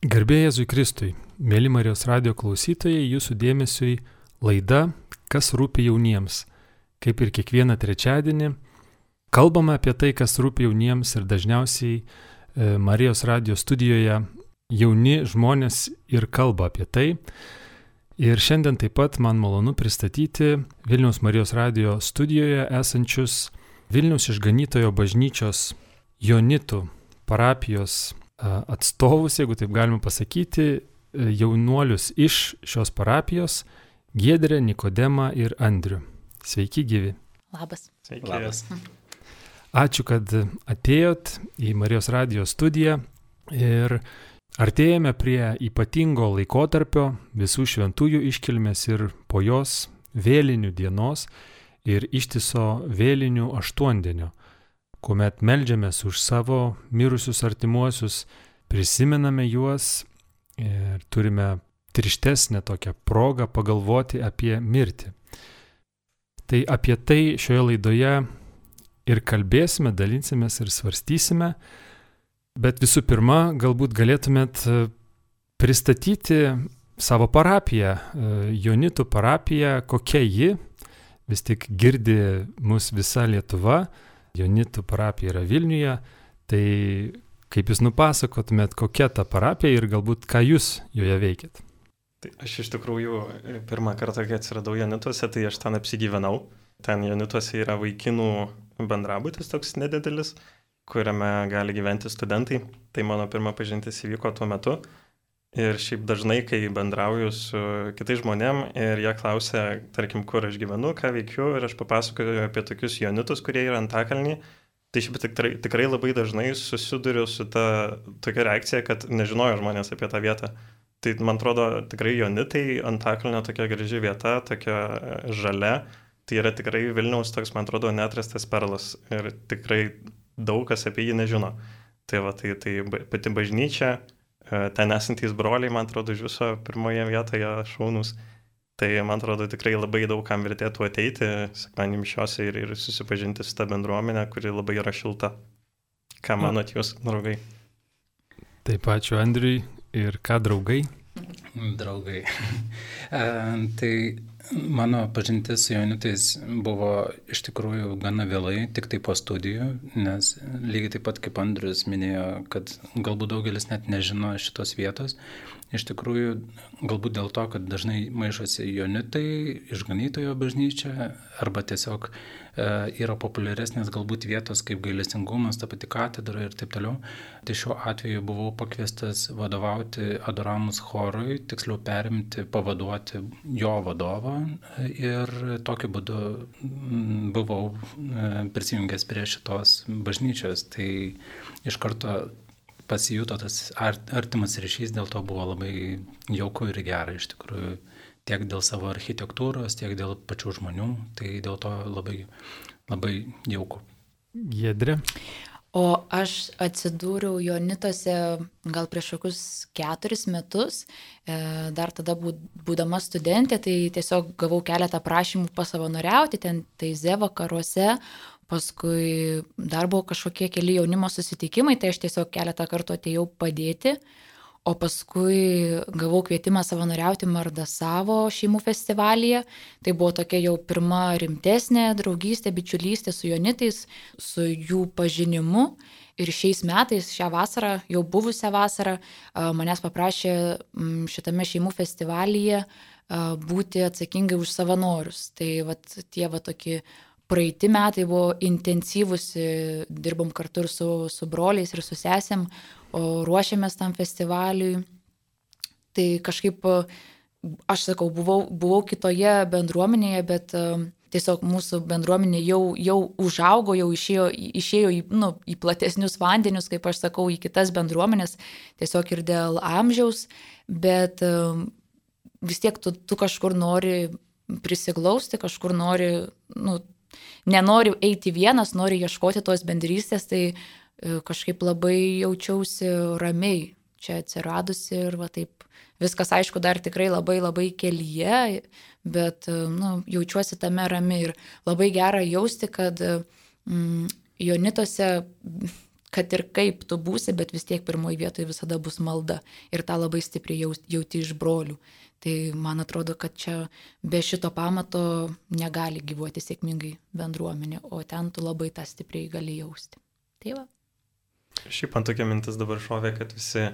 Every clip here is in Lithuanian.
Garbėjai Jėzui Kristui, mėly Marijos radio klausytojai, jūsų dėmesiui laida Kas rūpi jauniems. Kaip ir kiekvieną trečiadienį, kalbame apie tai, kas rūpi jauniems ir dažniausiai e, Marijos radio studijoje jauni žmonės ir kalba apie tai. Ir šiandien taip pat man malonu pristatyti Vilniaus Marijos radio studijoje esančius Vilniaus išganytojo bažnyčios Jonitų parapijos atstovus, jeigu taip galima pasakyti, e, jaunuolius iš šios parapijos - Gedrė, Nikodemą ir Andrių. Sveiki gyvi. Labas. Sveiki. Labas. Ačiū, kad atėjot į Marijos radijos studiją ir artėjame prie ypatingo laikotarpio visų šventųjų iškilmės ir po jos vėlinių dienos ir ištiso vėlinių aštuondienio kuomet melžiamės už savo mirusius artimuosius, prisimename juos ir turime trištesnę tokią progą pagalvoti apie mirtį. Tai apie tai šioje laidoje ir kalbėsime, dalinsimės ir svarstysime, bet visų pirma, galbūt galėtumėt e, pristatyti savo parapiją, e, Jonitų parapiją, kokia ji, vis tik girdi mus visa Lietuva, Jonitų parapija yra Vilniuje, tai kaip jūs nupasakotumėt, kokia ta parapija ir galbūt ką jūs joje veikėt? Tai aš iš tikrųjų pirmą kartą, kai atsiradau Jonituose, tai aš ten apsigyvenau. Ten Jonituose yra vaikinų bendrabutis toks nedidelis, kuriame gali gyventi studentai. Tai mano pirma pažintis įvyko tuo metu. Ir šiaip dažnai, kai bendrauju su kitais žmonėm ir jie klausia, tarkim, kur aš gyvenu, ką veikiu, ir aš papasakoju apie tokius jonitus, kurie yra antakalnį, tai šiaip tikrai, tikrai labai dažnai susiduriu su ta tokia reakcija, kad nežinojo žmonės apie tą vietą. Tai man atrodo, tikrai jonitai antakalnio tokia graži vieta, tokia žalia, tai yra tikrai Vilniaus toks, man atrodo, netrastas perlas ir tikrai daug kas apie jį nežino. Tai va, tai, tai pati bažnyčia ten esantys broliai, man atrodo, iš viso pirmoje vietoje šaunus. Tai man atrodo tikrai labai daug kam vertėtų ateiti sekmanį mišiuose ir, ir susipažinti su tą bendruomenę, kuri labai yra šilta. Ką manot jūs, draugai? Taip, ačiū Andriui. Ir ką draugai? Draugai. e, tai Mano pažintis su jaunitais buvo iš tikrųjų gana vėlai, tik tai po studijų, nes lygiai taip pat kaip Andrius minėjo, kad galbūt daugelis net nežino šitos vietos. Iš tikrųjų, galbūt dėl to, kad dažnai maišosi jonitai, išganytojo bažnyčia, arba tiesiog e, yra populiaresnės galbūt vietos kaip gailestingumas, ta pati katedra ir taip toliau. Tai šiuo atveju buvau pakviestas vadovauti Adoramus chorui, tiksliau perimti, pavaduoti jo vadovą ir tokiu būdu buvau e, prisijungęs prie šitos bažnyčios. Tai iš karto pasijuto tas artimas ryšys, dėl to buvo labai jauku ir gera iš tikrųjų. Tiek dėl savo architektūros, tiek dėl pačių žmonių, tai dėl to labai, labai jauku. Gedrė. O aš atsidūriau Jonitose gal prieš kokius keturis metus, e, dar tada būdama studentė, tai tiesiog gavau keletą prašymų pasavanoriauti ten taize vakaruose, paskui dar buvo kažkokie keli jaunimo susitikimai, tai aš tiesiog keletą kartų atėjau padėti, o paskui gavau kvietimą savanoriauti Mardasavo šeimų festivalyje. Tai buvo tokia jau pirma rimtesnė draugystė, bičiulystė su jonitais, su jų pažinimu. Ir šiais metais, šią vasarą, jau buvusią vasarą, manęs paprašė šitame šeimų festivalyje būti atsakingai už savanorius. Tai vat, tie va tokie praeiti metai buvo intensyvus, dirbom kartu ir su, su broliais, ir su sesėm, ruošiamės tam festivaliui. Tai kažkaip, aš sakau, buvau, buvau kitoje bendruomenėje, bet tiesiog mūsų bendruomenė jau, jau užaugo, jau išėjo, išėjo į, nu, į platesnius vandenius, kaip aš sakau, į kitas bendruomenės, tiesiog ir dėl amžiaus, bet vis tiek tu, tu kažkur nori prisiglausti, kažkur nori, nu, nenoriu eiti vienas, noriu ieškoti tos bendrystės, tai e, kažkaip labai jaučiausi ramiai čia atsiradusi ir va taip. Viskas, aišku, dar tikrai labai labai kelyje, bet e, nu, jaučiuosi tame rami ir labai gera jausti, kad mm, Jonitose kad ir kaip tu būsi, bet vis tiek pirmoji vietoje visada bus malda. Ir tą labai stipriai jauti iš brolių. Tai man atrodo, kad čia be šito pamato negali gyvuoti sėkmingai bendruomenė, o ten tu labai tą stipriai gali jausti. Tai va. Šiaip man tokia mintis dabar šovė, kad visi,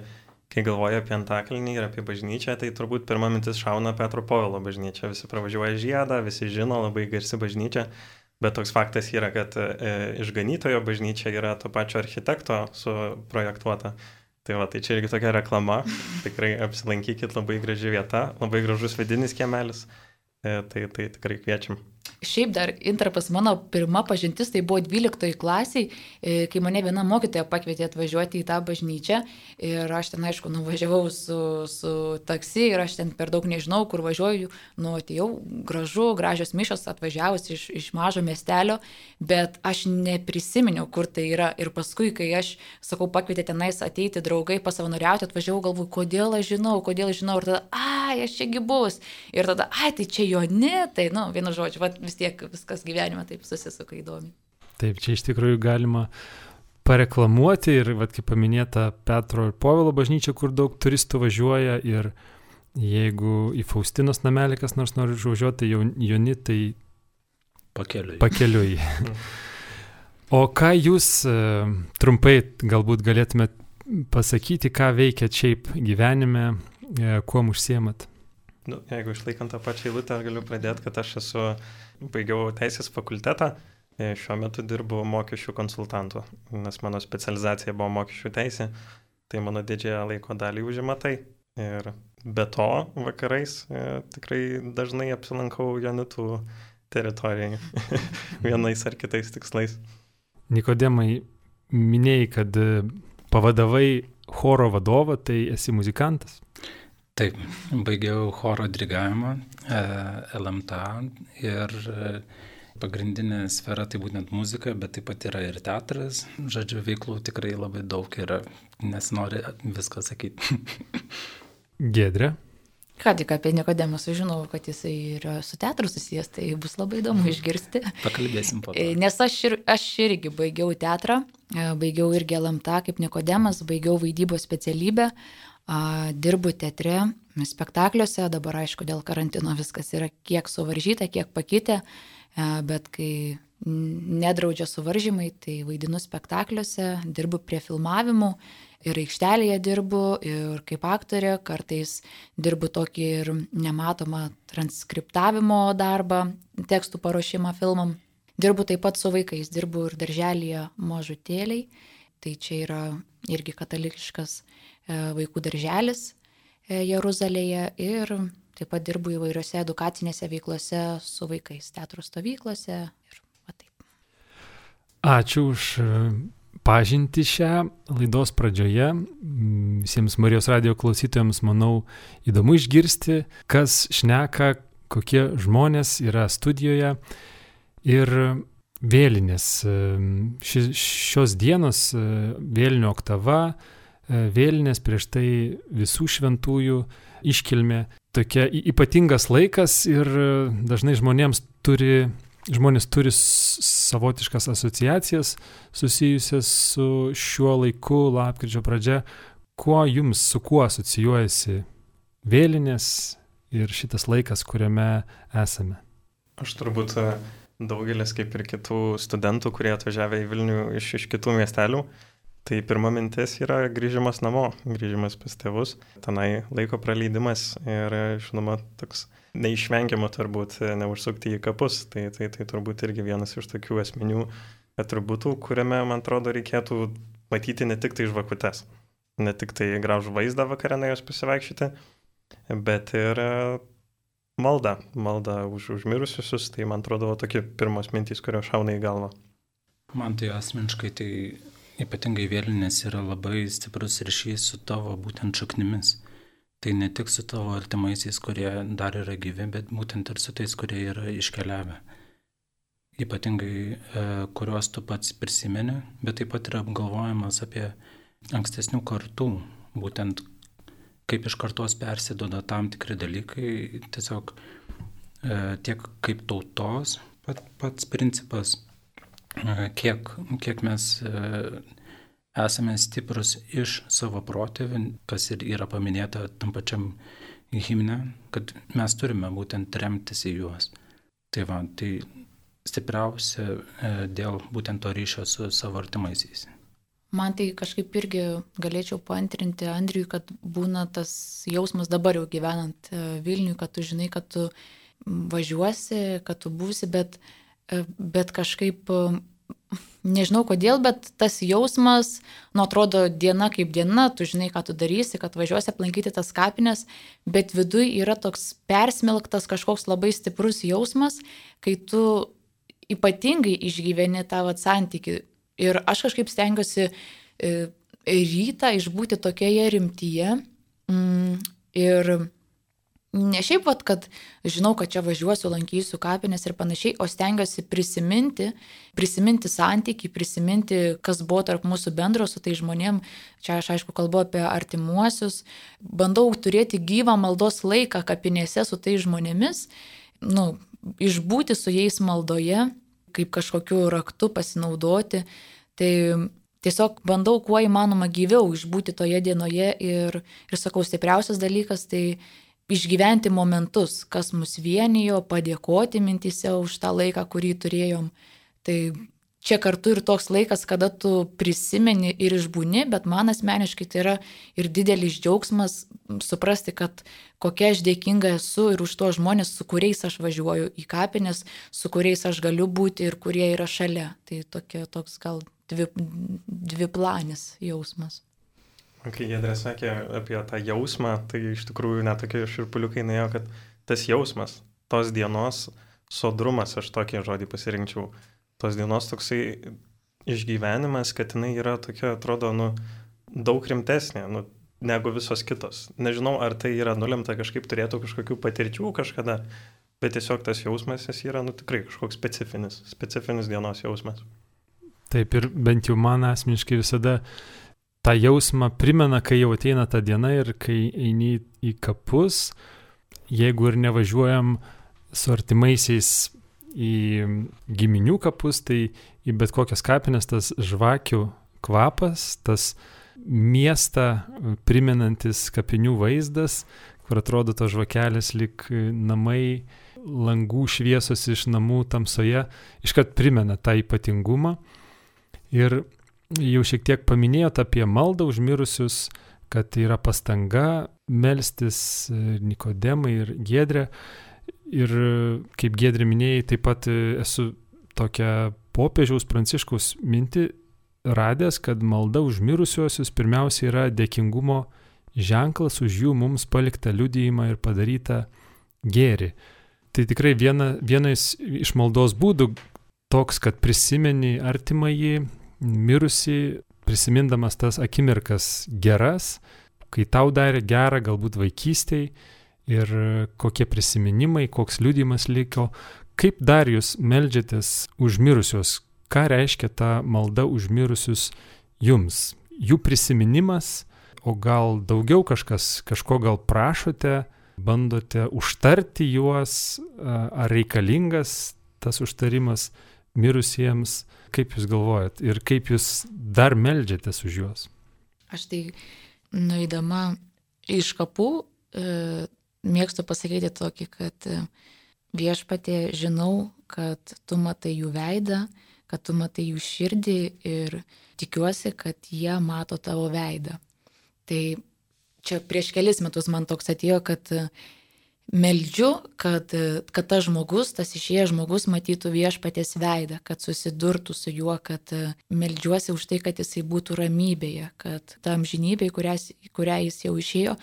kai galvoja apie Antakalnį ir apie bažnyčią, tai turbūt pirma mintis šauna Petro Povilo bažnyčia. Visi pravažiuoja žiedą, visi žino, labai garsi bažnyčia. Bet toks faktas yra, kad e, išganytojo bažnyčia yra to pačio architekto suprojektuota. Tai va, tai čia irgi tokia reklama. Tikrai apsilankykit, labai graži vieta, labai gražus vidinis kiemelis. E, tai, tai tikrai kviečiam. Šiaip dar intarpas mano pirma pažintis tai buvo 12 klasiai, e, kai mane viena mokytoja pakvietė atvažiuoti į tą bažnyčią ir aš ten aišku nuvažiavau su, su taksi ir aš ten per daug nežinau, kur važiuoju, nu atėjau gražu, gražios mišos atvažiavus iš, iš mažo miestelio, bet aš neprisiminiau, kur tai yra. Ir paskui, kai aš, sakau, pakvietė tenais ateiti draugai pasavanoriauti, atvažiavau galvoju, kodėl aš žinau, kodėl aš žinau? Ir tada, ai, aš čiagi bus. Ir tada, ai, tai čia jo ne, tai, nu, vienu žodžiu, va, vis tiek viskas gyvenime taip susisuka įdomi. Taip, čia iš tikrųjų galima pareklamuoti ir, vad kaip paminėta, Petro ir Povilo bažnyčia, kur daug turistų važiuoja ir jeigu į Faustinos namelį kas nors nori užvažiuoti, tai jauni, tai pakeliui. pakeliui. o ką jūs e, trumpai galbūt galėtumėt pasakyti, ką veikiat šiaip gyvenime, e, kuo užsiemat? Nu, jeigu išlaikant tą pačią eilutę, galiu pradėti, kad aš esu, baigiau teisės fakultetą, e, šiuo metu dirbu mokesčių konsultantu, nes mano specializacija buvo mokesčių teisė, tai mano didžiąją laiko dalį užima tai. Ir be to, vakarais e, tikrai dažnai apsilankau Janitų teritorijai vienais ar kitais tikslais. Nikodemai, minėjai, kad pavadavai choro vadovą, tai esi muzikantas. Taip, baigiau choro dirigavimą e, LMTA ir e, pagrindinė sfera tai būtent muzika, bet taip pat yra ir teatras. Žodžiu, veiklų tikrai labai daug yra, nes nori viską sakyti. Gedrė. Ką tik apie Nikodemą sužinojau, kad jisai yra su teatru susijęs, tai bus labai įdomu mhm. išgirsti. Pakalbėsim po to. E, nes aš, ir, aš irgi baigiau teatrą, baigiau irgi LMTA kaip Nikodemas, baigiau vaidybos specialybę, dirbu teatre, spektakliuose, dabar aišku dėl karantino viskas yra kiek suvaržyta, kiek pakitę, bet kai nedraudžia suvaržymai, tai vaidinu spektakliuose, dirbu prie filmavimų ir aikštelėje dirbu ir kaip aktorė, kartais dirbu tokį ir nematomą transkriptavimo darbą, tekstų paruošimą filmam. Dirbu taip pat su vaikais, dirbu ir darželėje mažutėliai, tai čia yra irgi katalikiškas E, vaikų darželis e, Jeruzalėje ir taip pat dirbu įvairiose edukacinėse veiklose su vaikais, teatro stovyklose ir va taip. Ačiū už e, pažinti šią laidos pradžioje. Visiems Marijos radio klausytojams, manau, įdomu išgirsti, kas šneka, kokie žmonės yra studijoje. Ir vėlinės, ši, šios dienos vėlinio oktava, E, vėlinės, prieš tai visų šventųjų iškilmė. Tokia ypatingas laikas ir e, dažnai žmonėms turi, žmonės turi savotiškas asociacijas susijusias su šiuo laiku, lapkričio pradžia. Kuo jums, su kuo asocijuojasi vėlinės ir šitas laikas, kuriame esame? Aš turbūt e, daugelis, kaip ir kitų studentų, kurie atvažiavę į Vilnių iš, iš kitų miestelių, Tai pirma mintis yra grįžimas namo, grįžimas pas tėvus, tenai laiko praleidimas ir, žinoma, toks neišvengiama turbūt neužsukti į kapus. Tai, tai, tai turbūt irgi vienas iš tokių esminių atributų, kuriame, man atrodo, reikėtų matyti ne tik tai žvakutes, ne tik tai gražų vaizdą vakarę nuėjus pasivaikščioti, bet ir malda, malda už užmirusius, tai man atrodo tokie pirmos mintys, kurios šauna į galvą. Man tai asmeniškai tai Ypatingai vėlinės yra labai stiprus ryšys su tavo būtent šaknimis. Tai ne tik su tavo artimaisiais, kurie dar yra gyvi, bet būtent ir su tais, kurie yra iškeliavę. Ypatingai, e, kuriuos tu pats prisimeni, bet taip pat yra apgalvojimas apie ankstesnių kartų, būtent kaip iš kartos persidoda tam tikri dalykai, tiesiog e, tiek kaip tautos pat, pats principas kiek, kiek mes esame stiprus iš savo protėvių, kas ir yra paminėta tam pačiam himne, kad mes turime būtent remtis į juos. Tai va, tai stipriausia e, dėl būtent to ryšio su savo artimaisiais. Man tai kažkaip irgi galėčiau paantrinti Andriui, kad būna tas jausmas dabar jau gyvenant e, Vilniui, kad tu žinai, kad tu važiuosi, kad tu būsi, bet, e, bet kažkaip nežinau kodėl, bet tas jausmas, nu atrodo diena kaip diena, tu žinai, ką tu darysi, kad važiuosi aplankyti tas kapines, bet viduj yra toks persmelktas kažkoks labai stiprus jausmas, kai tu ypatingai išgyveni tą vat, santyki. Ir aš kažkaip stengiuosi e, rytą išbūti tokioje rimtyje. Mm, ir ne šiaip, vat, kad žinau, kad čia važiuosiu, lankysiu kapinės ir panašiai, o stengiuosi prisiminti, prisiminti santyki, prisiminti, kas buvo tarp mūsų bendro su tai žmonėm. Čia aš aišku kalbu apie artimuosius. Bandau turėti gyvą maldos laiką kapinėse su tai žmonėmis. Nu, išbūti su jais maldoje, kaip kažkokiu raktu pasinaudoti. Tai tiesiog bandau kuo įmanoma gyviau išbūti toje dienoje ir, ir sakau, stipriausias dalykas tai išgyventi momentus, kas mus vienijo, padėkoti mintise už tą laiką, kurį turėjom. Tai čia kartu ir toks laikas, kada tu prisimeni ir išbūni, bet man asmeniškai tai yra ir didelis džiaugsmas suprasti, kad kokia aš dėkinga esu ir už to žmonės, su kuriais aš važiuoju į kapines, su kuriais aš galiu būti ir kurie yra šalia. Tai tokia, toks gal dvi, dviplanis jausmas. Kai Jedrė sakė apie tą jausmą, tai iš tikrųjų netokie širpuliukai nuėjo, kad tas jausmas, tos dienos sodrumas, aš tokį žodį pasirinkčiau, tos dienos toksai išgyvenimas, kad jinai yra tokia, atrodo, nu, daug rimtesnė nu, negu visos kitos. Nežinau, ar tai yra nulemta kažkaip turėtų kažkokių patirčių kažkada, bet tiesiog tas jausmas jis yra, nu, tikrai kažkoks specifinis, specifinis dienos jausmas. Taip ir bent jau man asmeniškai visada tą jausmą primena, kai jau ateina ta diena ir kai eini į kapus, jeigu ir nevažiuojam su artimaisiais į giminių kapus, tai į bet kokias kapines tas žvakių kvapas, tas miestą primenantis kapinių vaizdas, kur atrodo tos žvakelės lik namai, langų šviesos iš namų tamsoje, iškart primena tą ypatingumą. Ir jau šiek tiek paminėjot apie maldą užmirusius, kad yra pastanga melstis Nikodemai ir Gedrė. Ir kaip Gedrė minėjai, taip pat esu tokią popiežiaus pranciškaus mintį radęs, kad malda už mirusiuosius pirmiausia yra dėkingumo ženklas už jų mums paliktą liudijimą ir padarytą gėrį. Tai tikrai viena, vienas iš maldos būdų toks, kad prisimeni artimąjį, mirusi, prisimindamas tas akimirkas geras, kai tau darė gerą, galbūt vaikystėje ir kokie prisiminimai, koks liūdimas liko, kaip dar jūs melžiatės už mirusios, ką reiškia ta malda už mirusius jums, jų prisiminimas, o gal daugiau kažkas, kažko gal prašote, bandote užtarti juos, ar reikalingas tas užtarimas mirusiems, Kaip Jūs galvojat ir kaip Jūs dar melžiatės už juos? Aš tai nueidama iš kapų e, mėgstu pasakyti tokį, kad e, viešpatė žinau, kad tu matai jų veidą, kad tu matai jų širdį ir tikiuosi, kad jie mato tavo veidą. Tai čia prieš kelis metus man toks atėjo, kad meldžiu, kad, kad tas žmogus, tas išėjęs žmogus matytų viešpatės veidą, kad susidurtų su juo, kad meldžiuosi už tai, kad jisai būtų ramybėje, kad ta amžinybė, kurią jis jau išėjo,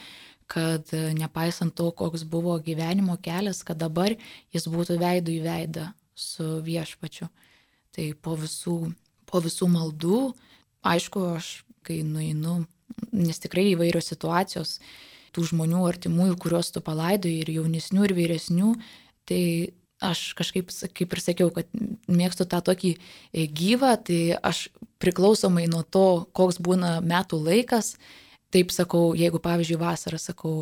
kad nepaisant to, koks buvo gyvenimo kelias, kad dabar jis būtų veidų į veidą su viešpačiu. Tai po visų, po visų maldų, aišku, aš kai nueinu, nes tikrai įvairios situacijos, tų žmonių artimųjų, kuriuos tu palaidai ir jaunesnių, ir vyresnių, tai aš kažkaip, kaip ir sakiau, kad mėgstu tą tokį e, gyvą, tai aš priklausomai nuo to, koks būna metų laikas, taip sakau, jeigu pavyzdžiui vasarą sakau,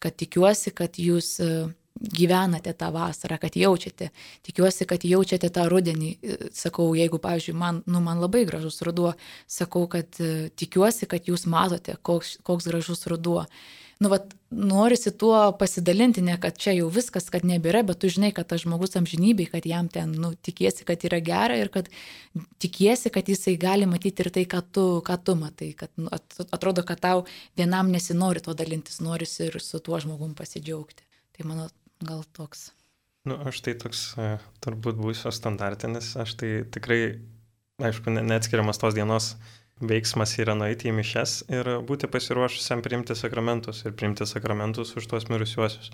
kad tikiuosi, kad jūs e, gyvenate tą vasarą, kad jaučiate. Tikiuosi, kad jaučiate tą rudenį. Sakau, jeigu, pavyzdžiui, man, nu, man labai gražus ruduo, sakau, kad e, tikiuosi, kad jūs matote, koks, koks gražus ruduo nu, vat, norisi tuo pasidalinti, ne kad čia jau viskas, kad nebėra, bet tu žinai, kad tas žmogus amžinybei, kad jam ten, nu, tikiesi, kad yra gera ir kad tikiesi, kad jisai gali matyti ir tai, ką tu, ką tu matai, kad nu, atrodo, kad tau vienam nesinori to dalintis, norisi ir su tuo žmogum pasidžiaugti. Tai mano gal toks. Nu, aš tai toks e, turbūt būsiu standartinis, aš tai tikrai, aišku, neatskiriamas tos dienos veiksmas yra nueiti į mišes ir būti pasiruošusiam priimti sakramentus ir priimti sakramentus už tuos mirusiuosius.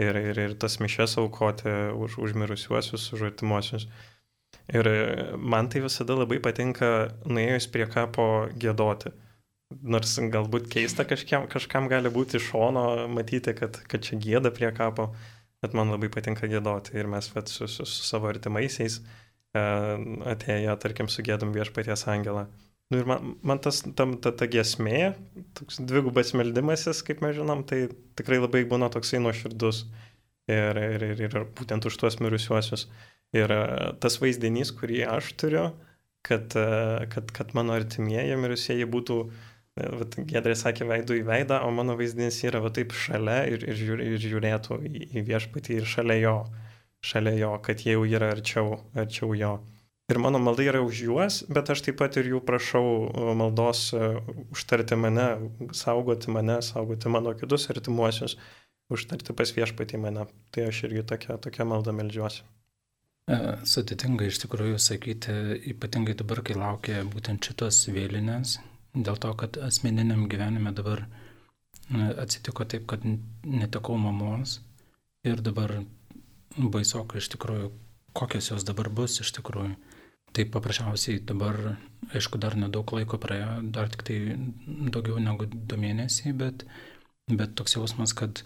Ir, ir, ir tas mišes aukoti už, už mirusiuosius, už artimuosius. Ir man tai visada labai patinka nuėjus prie kapo gėdoti. Nors galbūt keista kažkiam, kažkam gali būti iš šono matyti, kad, kad čia gėda prie kapo, bet man labai patinka gėdoti. Ir mes vat, su, su, su savo artimaisiais e, atėję, tarkim, sugėdam viešpaties angelą. Nu ir man, man tas, tam, ta, ta giesmė, toks dvigubas meldimasis, kaip mes žinom, tai tikrai labai būna toksai nuoširdus. Ir, ir, ir, ir būtent už tuos mirusiuosius. Ir e, tas vaizdinys, kurį aš turiu, kad, e, kad, kad mano artimieji mirusieji būtų, e, vat, Gedrė sakė, veidų į veidą, o mano vaizdinys yra va taip šalia ir, ir, žiūr, ir žiūrėtų į, viešpatį ir šalia jo, šalia jo, kad jie jau yra arčiau, arčiau jo. Ir mano malda yra už juos, bet aš taip pat ir jų prašau maldos užtarti mane, saugoti mane, saugoti mano kitus artimuosius, užtarti pas viešpatį mane. Tai aš irgi tokia, tokia malda melžiuosi. E, sudėtinga iš tikrųjų sakyti, ypatingai dabar, kai laukia būtent šitos vėlinės, dėl to, kad asmeniniam gyvenime dabar e, atsitiko taip, kad netekau mamos ir dabar baisoka iš tikrųjų, kokios jos dabar bus iš tikrųjų. Tai paprasčiausiai dabar, aišku, dar nedaug laiko praėjo, dar tik tai daugiau negu du mėnesiai, bet, bet toks jausmas, kad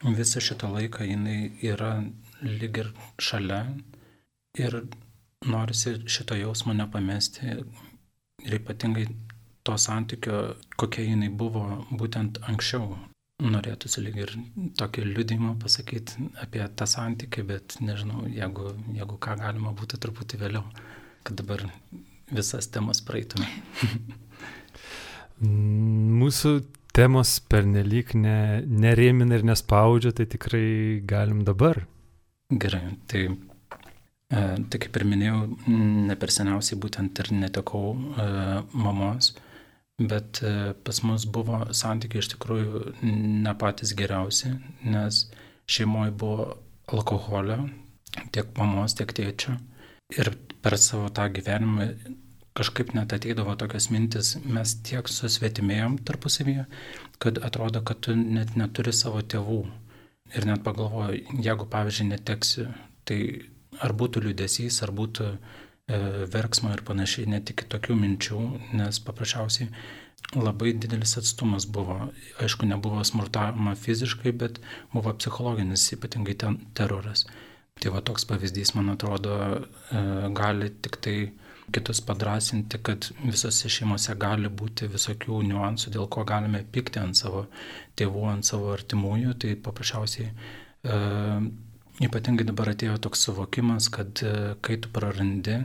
visą šitą laiką jinai yra lyg ir šalia ir norisi šito jausmo nepamesti ir ypatingai to santykio, kokia jinai buvo būtent anksčiau. Norėtųsi lyg ir tokį liūdimą pasakyti apie tą santykį, bet nežinau, jeigu, jeigu ką galima būtų truputį vėliau kad dabar visas temas praeitume. Mūsų temos pernelyg ne, nerėmina ir nespaudžia, tai tikrai galim dabar. Gerai, tai, e, tai kaip ir minėjau, ne per seniausiai būtent ir netekau e, mamos, bet e, pas mus buvo santykiai iš tikrųjų ne patys geriausi, nes šeimoje buvo alkoholio, tiek mamos, tiek tėčio. Ir per savo tą gyvenimą kažkaip net ateidavo tokios mintis, mes tiek susvetimėjom tarpusavyje, kad atrodo, kad tu net neturi savo tėvų. Ir net pagalvoju, jeigu pavyzdžiui neteksi, tai ar būtų liūdėsys, ar būtų verksmo ir panašiai, net iki tokių minčių, nes paprasčiausiai labai didelis atstumas buvo. Aišku, nebuvo smurtavimo fiziškai, bet buvo psichologinis, ypatingai ten teroras. Tai va toks pavyzdys, man atrodo, e, gali tik tai kitus padrasinti, kad visose šeimose gali būti visokių niuansų, dėl ko galime pykti ant savo tėvų, ant savo artimųjų. Tai paprasčiausiai e, ypatingai dabar atėjo toks suvokimas, kad e, kai tu prarandi,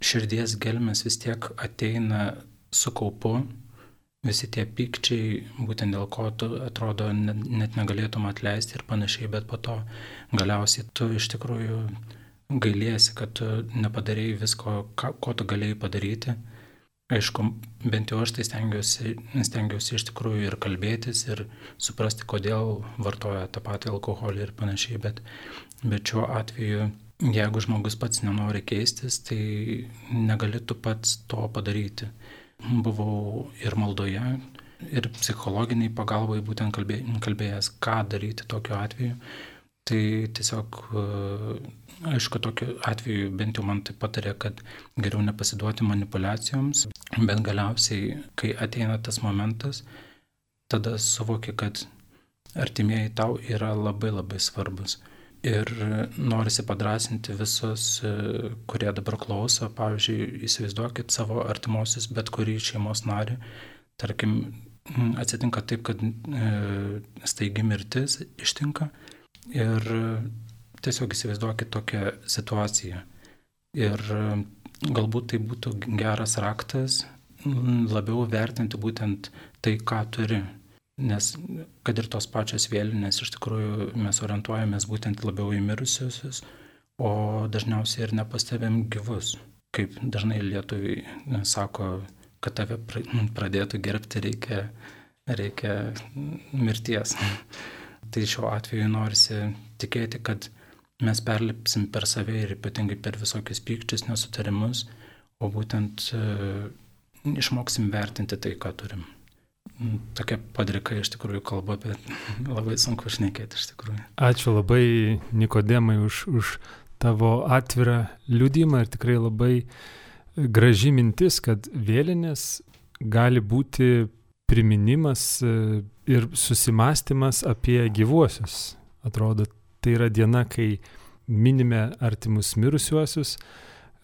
širdies gelmes vis tiek ateina su kaupu visi tie pykčiai, būtent dėl ko tu atrodo net negalėtum atleisti ir panašiai, bet po to galiausiai tu iš tikrųjų gailiesi, kad tu nepadarėjai visko, ką, ko tu galėjai padaryti. Aišku, bent jau aš tai stengiuosi, stengiuosi iš tikrųjų ir kalbėtis, ir suprasti, kodėl vartoja tą patį alkoholį ir panašiai, bet, bet šiuo atveju, jeigu žmogus pats nenori keistis, tai negali tu pats to padaryti buvau ir maldoje, ir psichologiniai pagalbai būtent kalbė, kalbėjęs, ką daryti tokiu atveju. Tai tiesiog, e, aišku, tokiu atveju bent jau man tai patarė, kad geriau nepasiduoti manipulacijoms, bet galiausiai, kai ateina tas momentas, tada suvoki, kad artimieji tau yra labai labai svarbus. Ir norisi padrasinti visus, e, kurie dabar klauso, pavyzdžiui, įsivaizduokit savo artimuosius, bet kurį šeimos narį. Tarkim, atsitinka taip, kad e, staigi mirtis ištinka Ir tiesiog įsivaizduokit tokią situaciją. Ir galbūt tai būtų geras raktas labiau vertinti būtent tai, ką turi. Nes kad ir tos pačios vėlinės, iš tikrųjų mes orientuojamės būtent labiau į mirusiusius, o dažniausiai ir nepastebėm gyvus. Kaip dažnai lietuviai sako, kad tave pradėtų gerbti reikia, reikia mirties. tai šiuo atveju norisi tikėti, kad mes perlipsim per save ir ypatingai per visokius pykčius, nesutarimus, o būtent išmoksim vertinti tai, ką turim. Mm, tokia padrika iš tikrųjų kalba, bet labai sunku šnekėti iš tikrųjų. Ačiū labai Nikodemai už, už tavo atvirą liudymą ir tikrai labai graži mintis, kad vėlinės gali būti priminimas e, ir susimastymas apie gyvuosius. Atrodo, tai yra diena, kai minime artimus mirusiuosius,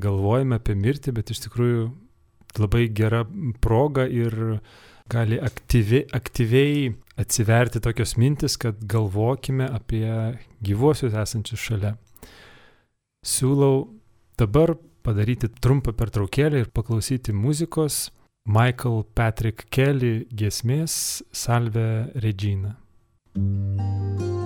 galvojame apie mirtį, bet iš tikrųjų labai gera proga ir gali aktyvi, aktyviai atsiverti tokios mintis, kad galvokime apie gyvuosius esančius šalia. Siūlau dabar padaryti trumpą pertraukėlę ir paklausyti muzikos Michael Patrick Kelly giesmės Salve Regina. thank you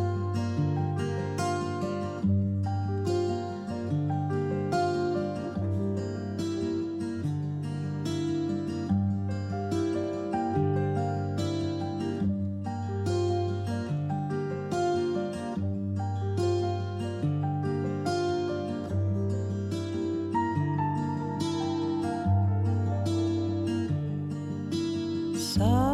사랑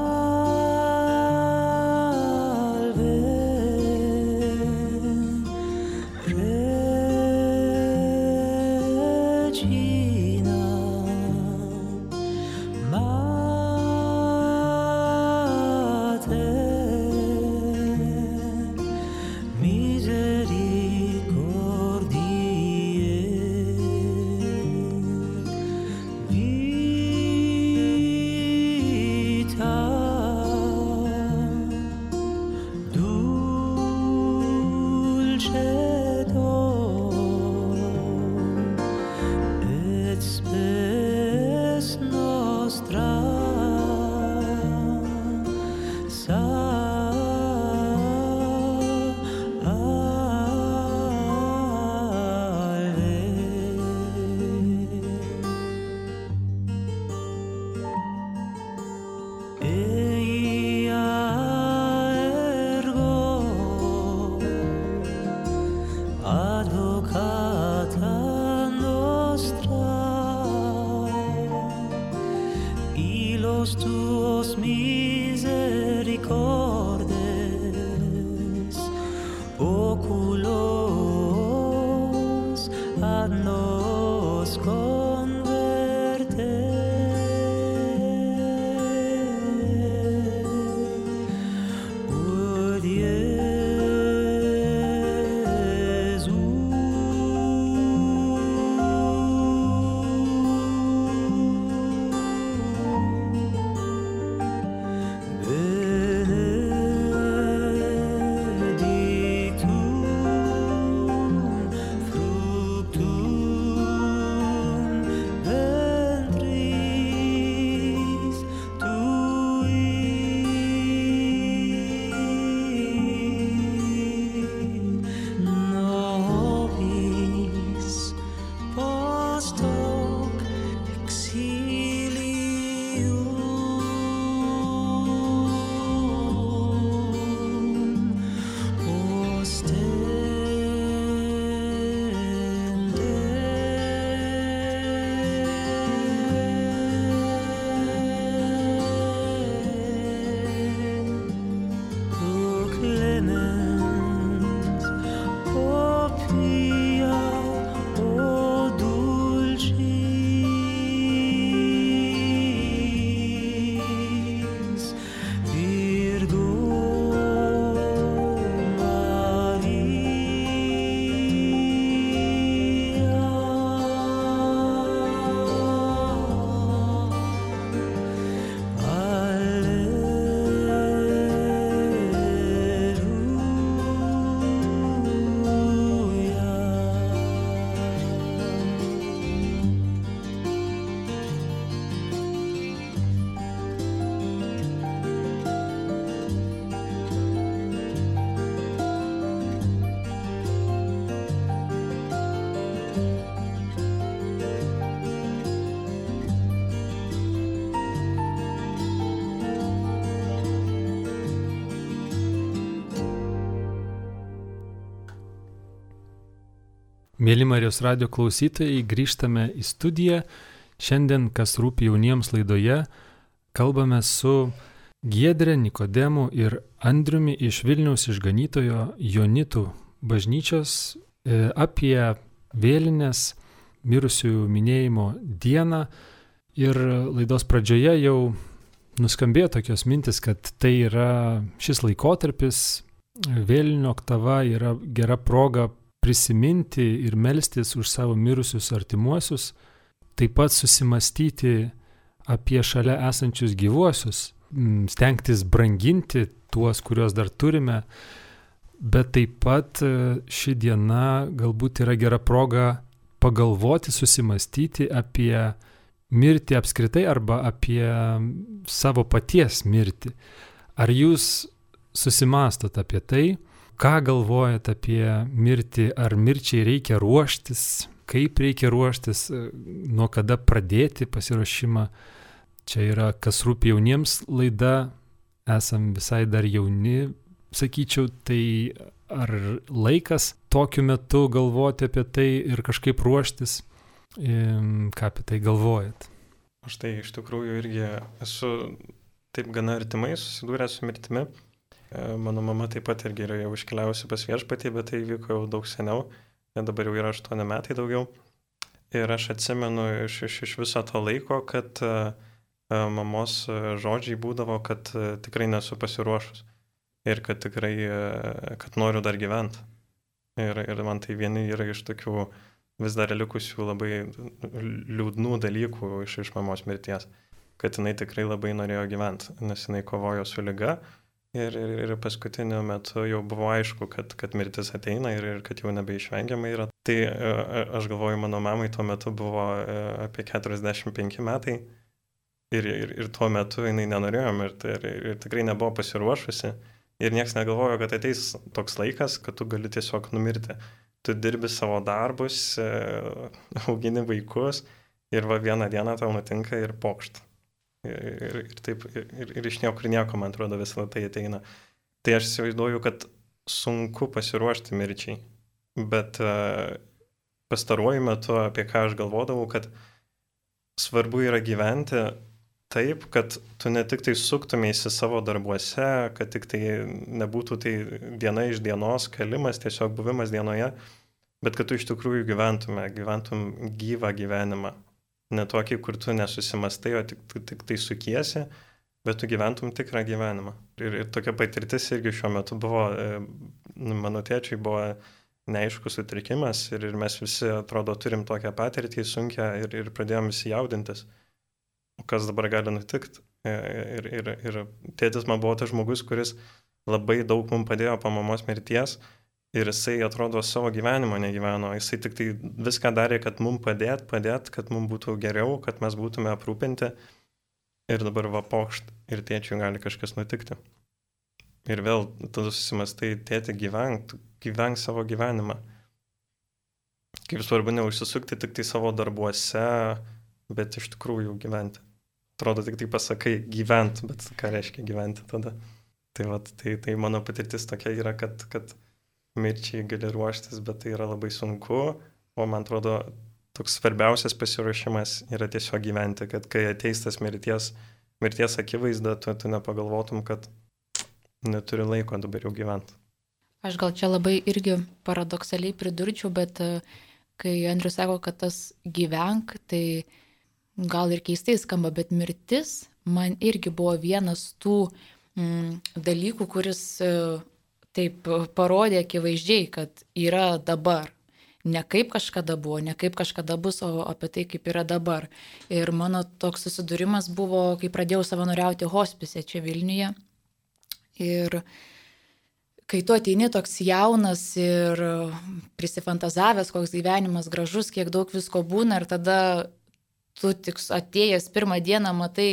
Mėly Marijos radio klausytojai, grįžtame į studiją. Šiandien, kas rūpi jauniems laidoje, kalbame su Giedrė Nikodemu ir Andriumi iš Vilniaus išganytojo Jonitų bažnyčios e, apie vėlinės mirusiųjų minėjimo dieną. Ir laidos pradžioje jau nuskambėjo tokios mintis, kad tai yra šis laikotarpis, vėlinio oktava yra gera proga prisiminti ir melstis už savo mirusius artimuosius, taip pat susimastyti apie šalia esančius gyvuosius, stengtis branginti tuos, kuriuos dar turime, bet taip pat e, ši diena galbūt yra gera proga pagalvoti, susimastyti apie mirtį apskritai arba apie savo paties mirtį. Ar jūs susimastot apie tai, ką galvojat apie mirtį, ar mirčiai reikia ruoštis, kaip reikia ruoštis, nuo kada pradėti pasiruošimą. Čia yra kas rūpi jauniems laida, esam visai dar jauni, sakyčiau, tai ar laikas tokiu metu galvoti apie tai ir kažkaip ruoštis, ką apie tai galvojat? Aš tai iš tikrųjų irgi esu taip gana artimai susidūręs su mirtimi mano mama taip pat irgi yra jau iškeliavusi pas viešpatį, bet tai vyko jau daug seniau, net dabar jau yra 8 metai daugiau. Ir aš atsimenu iš, iš, iš viso to laiko, kad uh, mamos žodžiai būdavo, kad uh, tikrai nesu pasiruošus ir kad tikrai, uh, kad noriu dar gyventi. Ir, ir man tai vieni yra iš tokių vis dar likusių labai liūdnų dalykų iš, iš mamos mirties, kad jinai tikrai labai norėjo gyventi, nes jinai kovojo su lyga Ir, ir, ir paskutiniu metu jau buvo aišku, kad, kad mirtis ateina ir, ir kad jau nebeišvengiamai yra. Tai e, aš galvoju, mano mamai tuo metu buvo e, apie 45 metai ir, ir, ir tuo metu jinai nenorėjo mirti ir, ir, ir tikrai nebuvo pasiruošusi. Ir niekas negalvojo, kad ateis toks laikas, kad tu gali tiesiog numirti. Tu dirbi savo darbus, e, augini vaikus ir va vieną dieną tau nutinka ir pokšt. Ir, ir, taip, ir, ir iš niekur nieko, man atrodo, visą tai ateina. Tai aš įsivaizduoju, kad sunku pasiruošti mirčiai, bet uh, pastaruoju metu, apie ką aš galvodavau, kad svarbu yra gyventi taip, kad tu ne tik tai suktumėsi savo darbuose, kad tik tai nebūtų tai diena iš dienos kalimas, tiesiog buvimas dienoje, bet kad tu iš tikrųjų gyventume, gyventum gyvą gyvenimą, ne tokį, kur tu nesusimastai, o tik, tik tai sukiesi, bet tu gyventum tikrą gyvenimą. Ir, ir tokia patirtis irgi šiuo metu buvo, e, mano tėčiui buvo neaiškus sutrikimas ir, ir mes visi, atrodo, turim tokią patirtį sunkę ir, ir pradėjom visi jaudintis. Kas dabar gali nutikti? E, ir, ir, ir tėtis man buvo tas žmogus, kuris labai daug mums padėjo po mamos mirties ir jisai atrodo savo gyvenimo negyveno, jisai tik tai viską darė, kad mums padėt, padėt, kad mums būtų geriau, kad mes būtume aprūpinti ir dabar va pokšt ir tėčiui gali kažkas nutikti. Ir vėl tada susimastai, tėti gyvenk, gyvenk savo gyvenimą. Kaip svarbu neužsisukti tik tai savo darbuose, bet iš tikrųjų gyventi. Atrodo, tik tai pasakai gyvent, bet ką reiškia gyventi tada. Tai, vat, tai, tai mano patirtis tokia yra, kad, kad mirčiai gali ruoštis, bet tai yra labai sunku, o man atrodo, toks svarbiausias pasiruošimas yra tiesiog gyventi, kad kai ateis tas mirties, mirties akivaizda, tu, tu nepagalvotum, kad neturi laiko dabar jau gyventi. Aš gal čia labai irgi paradoksaliai pridurčiau, bet kai Andrius sako, kad tas gyvenk, tai gal ir keistai skamba, bet mirtis man irgi buvo vienas tų mm, dalykų, kuris taip parodė akivaizdžiai, kad yra dabar. Ne kaip kažkada buvo, ne kaip kažkada bus, o apie tai, kaip yra dabar. Ir mano toks susidūrimas buvo, kai pradėjau savanoriauti hospise čia Vilniuje. Ir kai tu ateini toks jaunas ir prisifantazavęs, koks gyvenimas gražus, kiek daug visko būna ir tada tu tik atėjęs pirmą dieną matai,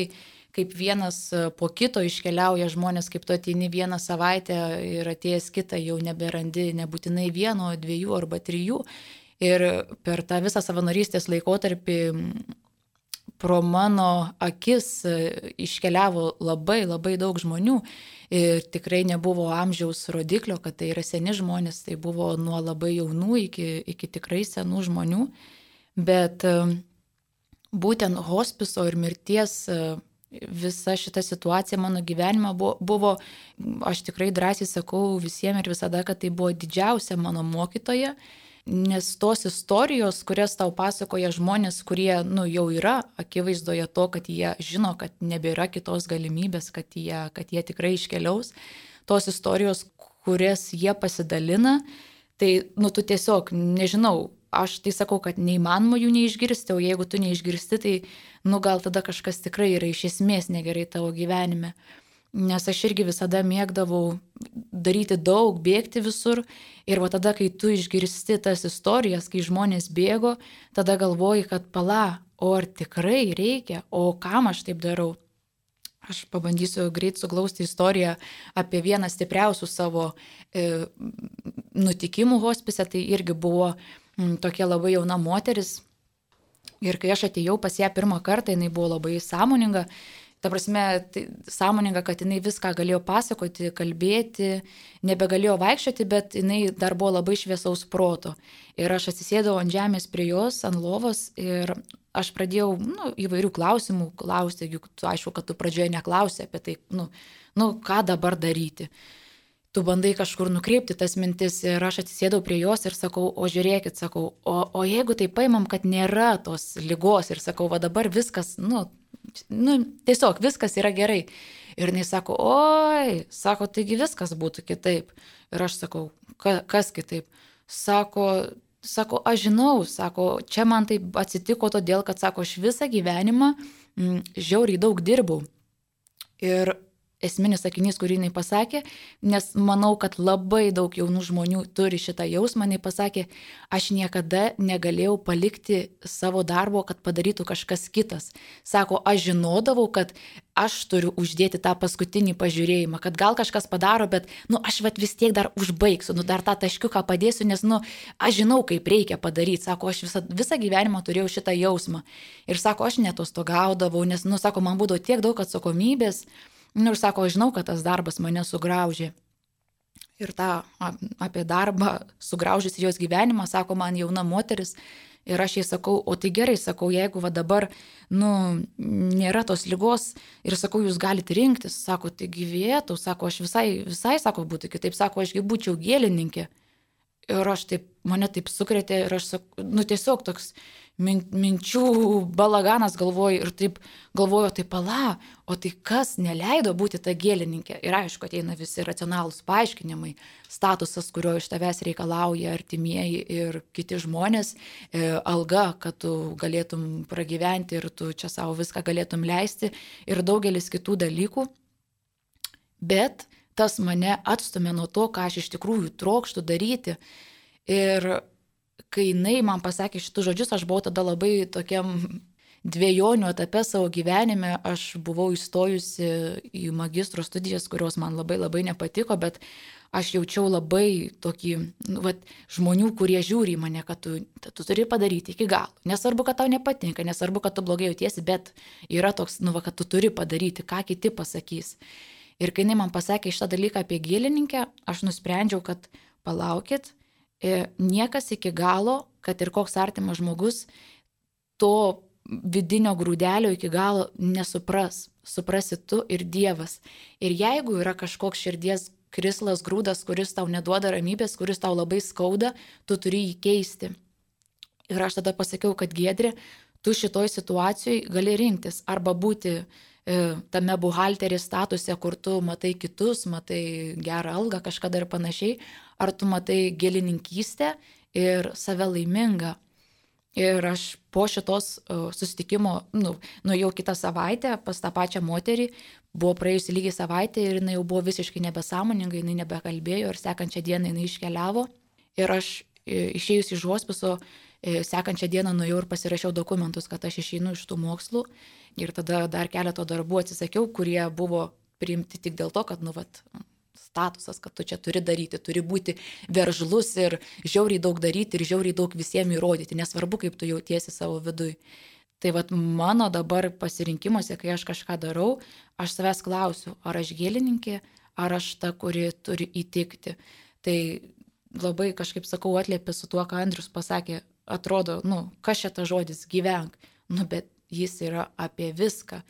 kaip vienas e, po kito iškeliauja žmonės, kaip tu ateini vieną savaitę ir atėjęs kitą jau neberandi nebūtinai vieno, dviejų arba trijų. Ir per tą visą savanorystės laikotarpį pro mano akis e, iškeliavo labai labai daug žmonių Ir tikrai nebuvo amžiaus rodiklio, kad tai yra seni žmonės, tai buvo nuo labai jaunų iki, iki tikrai senų žmonių. Bet būtent hospiso ir mirties visa šita situacija mano gyvenime buvo, buvo, aš tikrai drąsiai sakau visiems ir visada, kad tai buvo didžiausia mano mokytoja, nes tos istorijos, kurias tau pasakoja žmonės, kurie nu, jau yra akivaizdoje to, kad jie žino, kad nebėra kitos galimybės, kad jie, kad jie tikrai iškeliaus, tos istorijos, kurias jie pasidalina, tai nu, tu tiesiog nežinau, aš tai sakau, kad neįmanoma jų neišgirsti, o jeigu tu neišgirsti, tai, nu gal tada kažkas tikrai yra iš esmės negerai tavo gyvenime. Nes aš irgi visada mėgdavau daryti daug, bėgti visur. Ir va tada, kai tu išgirsti tas istorijas, kai žmonės bėgo, tada galvoji, kad pala, o ar tikrai reikia, o kam aš taip darau. Aš pabandysiu greit suglausti istoriją apie vieną stipriausių savo e, nutikimų hospise. Tai irgi buvo Mm, tokia labai jauna moteris. Ir kai aš atėjau pas ją pirmą kartą, jinai buvo labai sąmoninga. Ta prasme, tai sąmoninga, kad jinai viską galėjo pasakoti, kalbėti, nebegalėjo vaikščioti, bet jinai dar buvo labai šviesaus proto. Ir aš atsisėdau ant žemės prie jos, ant lovos ir aš pradėjau nu, įvairių klausimų klausti, juk tu aišku, kad tu pradžioje neklausai apie tai, nu, nu ką dabar daryti tu bandai kažkur nukreipti tas mintis ir aš atsisėdau prie jos ir sakau, o žiūrėkit, sakau, o, o jeigu tai paimam, kad nėra tos lygos ir sakau, va dabar viskas, nu, nu, tiesiog viskas yra gerai. Ir jis sako, oi, sako, taigi viskas būtų kitaip. Ir aš sakau, ka, kas kitaip? Sako, sako, aš žinau, sako, čia man tai atsitiko todėl, kad, sako, aš visą gyvenimą m, mm, žiauriai daug dirbau. Ir esminis sakinys, kurį jinai pasakė, nes manau, kad labai daug jaunų žmonių turi šitą jausmą, jinai pasakė, aš niekada negalėjau palikti savo darbo, kad padarytų kažkas kitas. Sako, aš žinodavau, kad aš turiu uždėti tą paskutinį pažiūrėjimą, kad gal kažkas padaro, bet, nu, aš vat vis tiek dar užbaigsiu, nu, dar tą taškiuką padėsiu, nes, nu, aš žinau, kaip reikia padaryti. Sako, aš visą, visą gyvenimą turėjau šitą jausmą. Ir sako, aš netostogaudavau, nes, nu, sako, man būdavo tiek daug atsakomybės, Nu ir sako, žinau, kad tas darbas mane sugraužė. Ir tą apie darbą sugraužys jos gyvenimą, sako man jauna moteris. Ir aš jai sakau, o tai gerai, sakau, jeigu va dabar, nu, nėra tos lygos ir sakau, jūs galite rinktis, sako, tai gyvėtų, sako, aš visai, visai, sako, būtų kitaip, sako, ašgi būčiau gėlininkė. Ir aš taip, mane taip sukrėtė ir aš sakau, nu tiesiog toks, min, minčių balaganas galvoju ir taip galvoju, tai pala, o tai kas neleido būti ta gėlininkė. Ir aišku, ateina visi racionalūs paaiškinimai, statusas, kurio iš tavęs reikalauja artimieji ir kiti žmonės, e, alga, kad tu galėtum pragyventi ir tu čia savo viską galėtum leisti ir daugelis kitų dalykų. Bet tas mane atstumė nuo to, ką aš iš tikrųjų trokštų daryti. Ir kai jinai man pasakė šitus žodžius, aš buvau tada labai tokiam dviejonių etape savo gyvenime. Aš buvau įstojusi į magistro studijas, kurios man labai labai nepatiko, bet aš jaučiau labai tokį, nu, vat, žmonių, kurie žiūri į mane, kad tu, tu turi padaryti iki galo. Nesvarbu, kad tau nepatinka, nesvarbu, kad tu blogai jautiesi, bet yra toks, nu, va, kad tu turi padaryti, ką kiti pasakys. Ir kai jinai man pasakė šitą dalyką apie gėlininkę, aš nusprendžiau, kad palaukit, niekas iki galo, kad ir koks artimas žmogus, to vidinio grūdelio iki galo nesupras. Suprasi tu ir Dievas. Ir jeigu yra kažkoks širdies krislas grūdas, kuris tau neduoda ramybės, kuris tau labai skauda, tu turi jį keisti. Ir aš tada pasakiau, kad Gedri, tu šitoj situacijai gali rinktis arba būti E, tame buhalterės statuse, kur tu matai kitus, matai gerą algą kažkada ir panašiai, ar tu matai gėlininkystę ir save laimingą. Ir aš po šitos e, susitikimo, nu, nuėjau kitą savaitę pas tą pačią moterį, buvo praėjusi lygiai savaitė ir jinai jau buvo visiškai nebesąmoninga, jinai nebekalbėjo ir sekančią dieną jinai iškeliavo. Ir aš e, išėjus iš hospiso, sekančią dieną nuėjau ir pasirašiau dokumentus, kad aš išeinu iš tų mokslų Ir tada dar keletą darbų atsisakiau, kurie buvo priimti tik dėl to, kad, nu, vat, statusas, kad tu čia turi daryti, turi būti veržlus ir žiauriai daug daryti ir žiauriai daug visiems įrodyti, nesvarbu, kaip tu jautiesi savo vidui. Tai vad mano dabar pasirinkimuose, kai aš kažką darau, aš savęs klausiu, ar aš gėlininkė, ar aš ta, kuri turi įtikti. Tai labai kažkaip sakau, atliepia su tuo, ką Andrius pasakė, atrodo, nu, kas čia ta žodis gyvenk, nu, bet jis yra apie viską.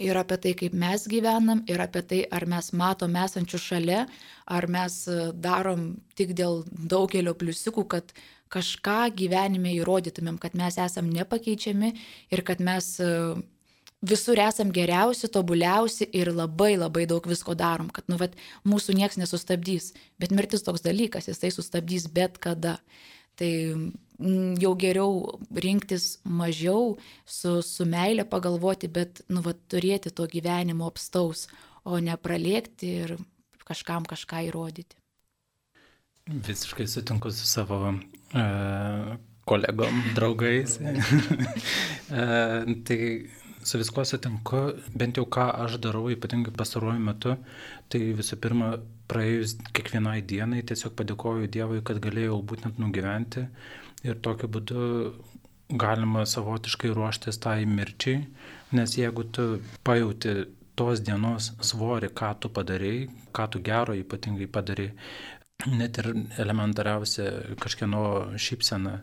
Ir apie tai, kaip mes gyvenam, ir apie tai, ar mes matom esančių šalia, ar mes e, darom tik dėl daugelio pliusiukų, kad kažką gyvenime įrodytumėm, kad mes esam nepakeičiami ir kad mes e, visur esam geriausi, tobuliausi ir labai labai daug visko darom, kad, nu, vat, mūsų nieks nesustabdys. Bet mirtis toks dalykas, jisai sustabdys bet kada. Tai jau geriau rinktis mažiau, su, su meilė pagalvoti, bet, nu, vat, turėti to gyvenimo apstaus, o ne pralėkti ir kažkam kažką įrodyti. Visiškai sutinku su savo e, kolegom, draugais. e, tai su viskuo sutinku, bent jau ką aš darau, ypatingai pastaruoju metu, tai visų pirma, praėjus kiekvienai dienai tiesiog padėkoju Dievui, kad galėjau būtent nugyventi ir tokiu būdu galima savotiškai ruoštis tai mirčiai, nes jeigu tu pajauti tos dienos svorį, ką tu padarėjai, ką tu gero ypatingai padarai, net ir elementariausia kažkieno šypsena,